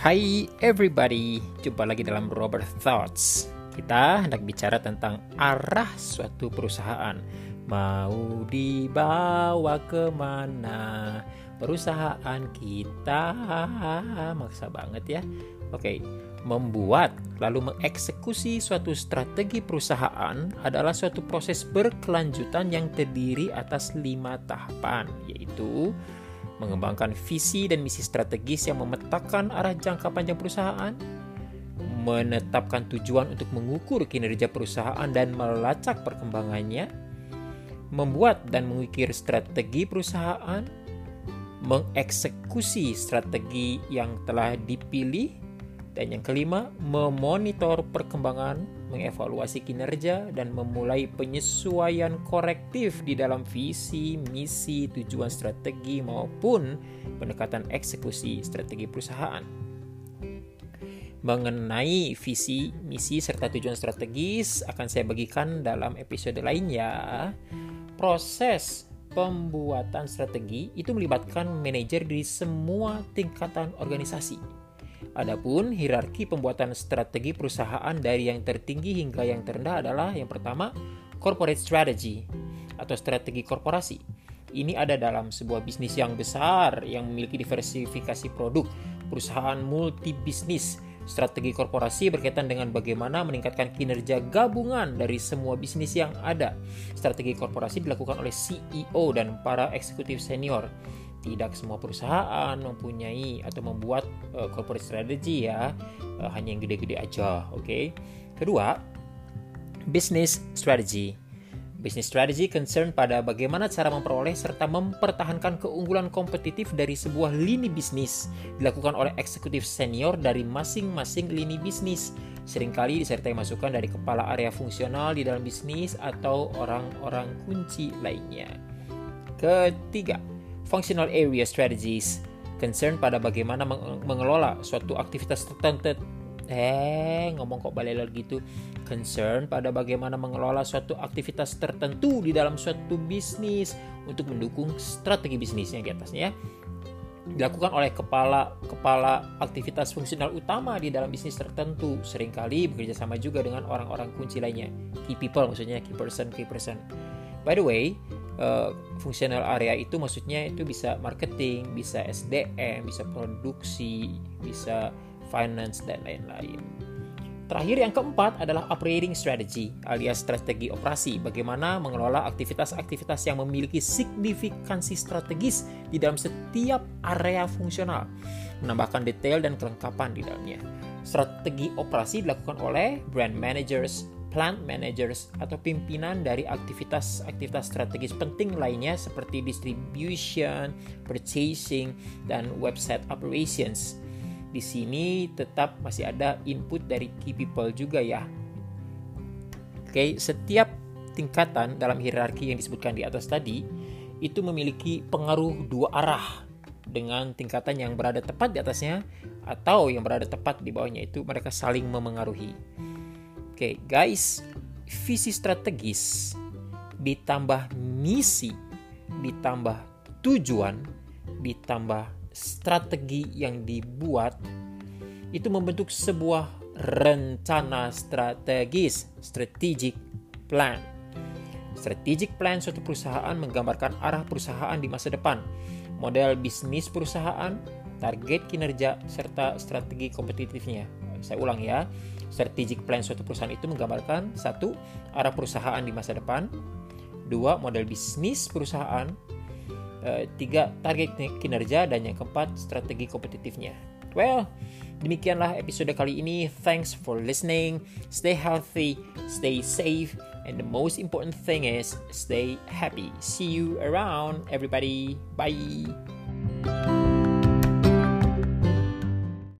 Hai everybody, jumpa lagi dalam Robert Thoughts. Kita hendak bicara tentang arah suatu perusahaan. Mau dibawa ke mana perusahaan kita? Maksa banget ya. Oke, membuat lalu mengeksekusi suatu strategi perusahaan adalah suatu proses berkelanjutan yang terdiri atas lima tahapan, yaitu mengembangkan visi dan misi strategis yang memetakan arah jangka panjang perusahaan, menetapkan tujuan untuk mengukur kinerja perusahaan dan melacak perkembangannya, membuat dan mengukir strategi perusahaan, mengeksekusi strategi yang telah dipilih, dan yang kelima, memonitor perkembangan, mengevaluasi kinerja, dan memulai penyesuaian korektif di dalam visi, misi, tujuan strategi, maupun pendekatan eksekusi strategi perusahaan. Mengenai visi, misi, serta tujuan strategis akan saya bagikan dalam episode lainnya. Proses pembuatan strategi itu melibatkan manajer di semua tingkatan organisasi Adapun hierarki pembuatan strategi perusahaan dari yang tertinggi hingga yang terendah adalah yang pertama corporate strategy atau strategi korporasi. Ini ada dalam sebuah bisnis yang besar yang memiliki diversifikasi produk, perusahaan multi bisnis. Strategi korporasi berkaitan dengan bagaimana meningkatkan kinerja gabungan dari semua bisnis yang ada. Strategi korporasi dilakukan oleh CEO dan para eksekutif senior tidak semua perusahaan mempunyai atau membuat uh, corporate strategy ya uh, hanya yang gede-gede aja oke okay? kedua business strategy Business strategy concern pada bagaimana cara memperoleh serta mempertahankan keunggulan kompetitif dari sebuah lini bisnis dilakukan oleh eksekutif senior dari masing-masing lini bisnis. Seringkali disertai masukan dari kepala area fungsional di dalam bisnis atau orang-orang kunci lainnya. Ketiga, functional area strategies concern pada bagaimana mengelola suatu aktivitas tertentu. Eh ngomong kok balelor gitu concern pada bagaimana mengelola suatu aktivitas tertentu di dalam suatu bisnis untuk mendukung strategi bisnisnya di atasnya ya. Dilakukan oleh kepala kepala aktivitas fungsional utama di dalam bisnis tertentu sering kali bekerja sama juga dengan orang-orang kunci lainnya. Key people maksudnya key person key person. By the way uh, fungsional area itu maksudnya itu bisa marketing, bisa SDM, bisa produksi, bisa finance dan lain-lain. Terakhir yang keempat adalah operating strategy alias strategi operasi. Bagaimana mengelola aktivitas-aktivitas yang memiliki signifikansi strategis di dalam setiap area fungsional. Menambahkan detail dan kelengkapan di dalamnya. Strategi operasi dilakukan oleh brand managers, plant managers atau pimpinan dari aktivitas-aktivitas strategis penting lainnya seperti distribution, purchasing, dan website operations. Di sini tetap masih ada input dari key people juga ya. Oke, setiap tingkatan dalam hierarki yang disebutkan di atas tadi itu memiliki pengaruh dua arah dengan tingkatan yang berada tepat di atasnya atau yang berada tepat di bawahnya itu mereka saling memengaruhi. Oke, guys, visi strategis ditambah misi, ditambah tujuan, ditambah strategi yang dibuat itu membentuk sebuah rencana strategis, strategic plan. Strategic plan suatu perusahaan menggambarkan arah perusahaan di masa depan, model bisnis perusahaan, target kinerja, serta strategi kompetitifnya. Saya ulang ya Strategic plan suatu perusahaan itu menggambarkan satu arah perusahaan di masa depan, dua model bisnis perusahaan, eh, tiga target kinerja dan yang keempat strategi kompetitifnya. Well, demikianlah episode kali ini. Thanks for listening. Stay healthy, stay safe, and the most important thing is stay happy. See you around, everybody. Bye.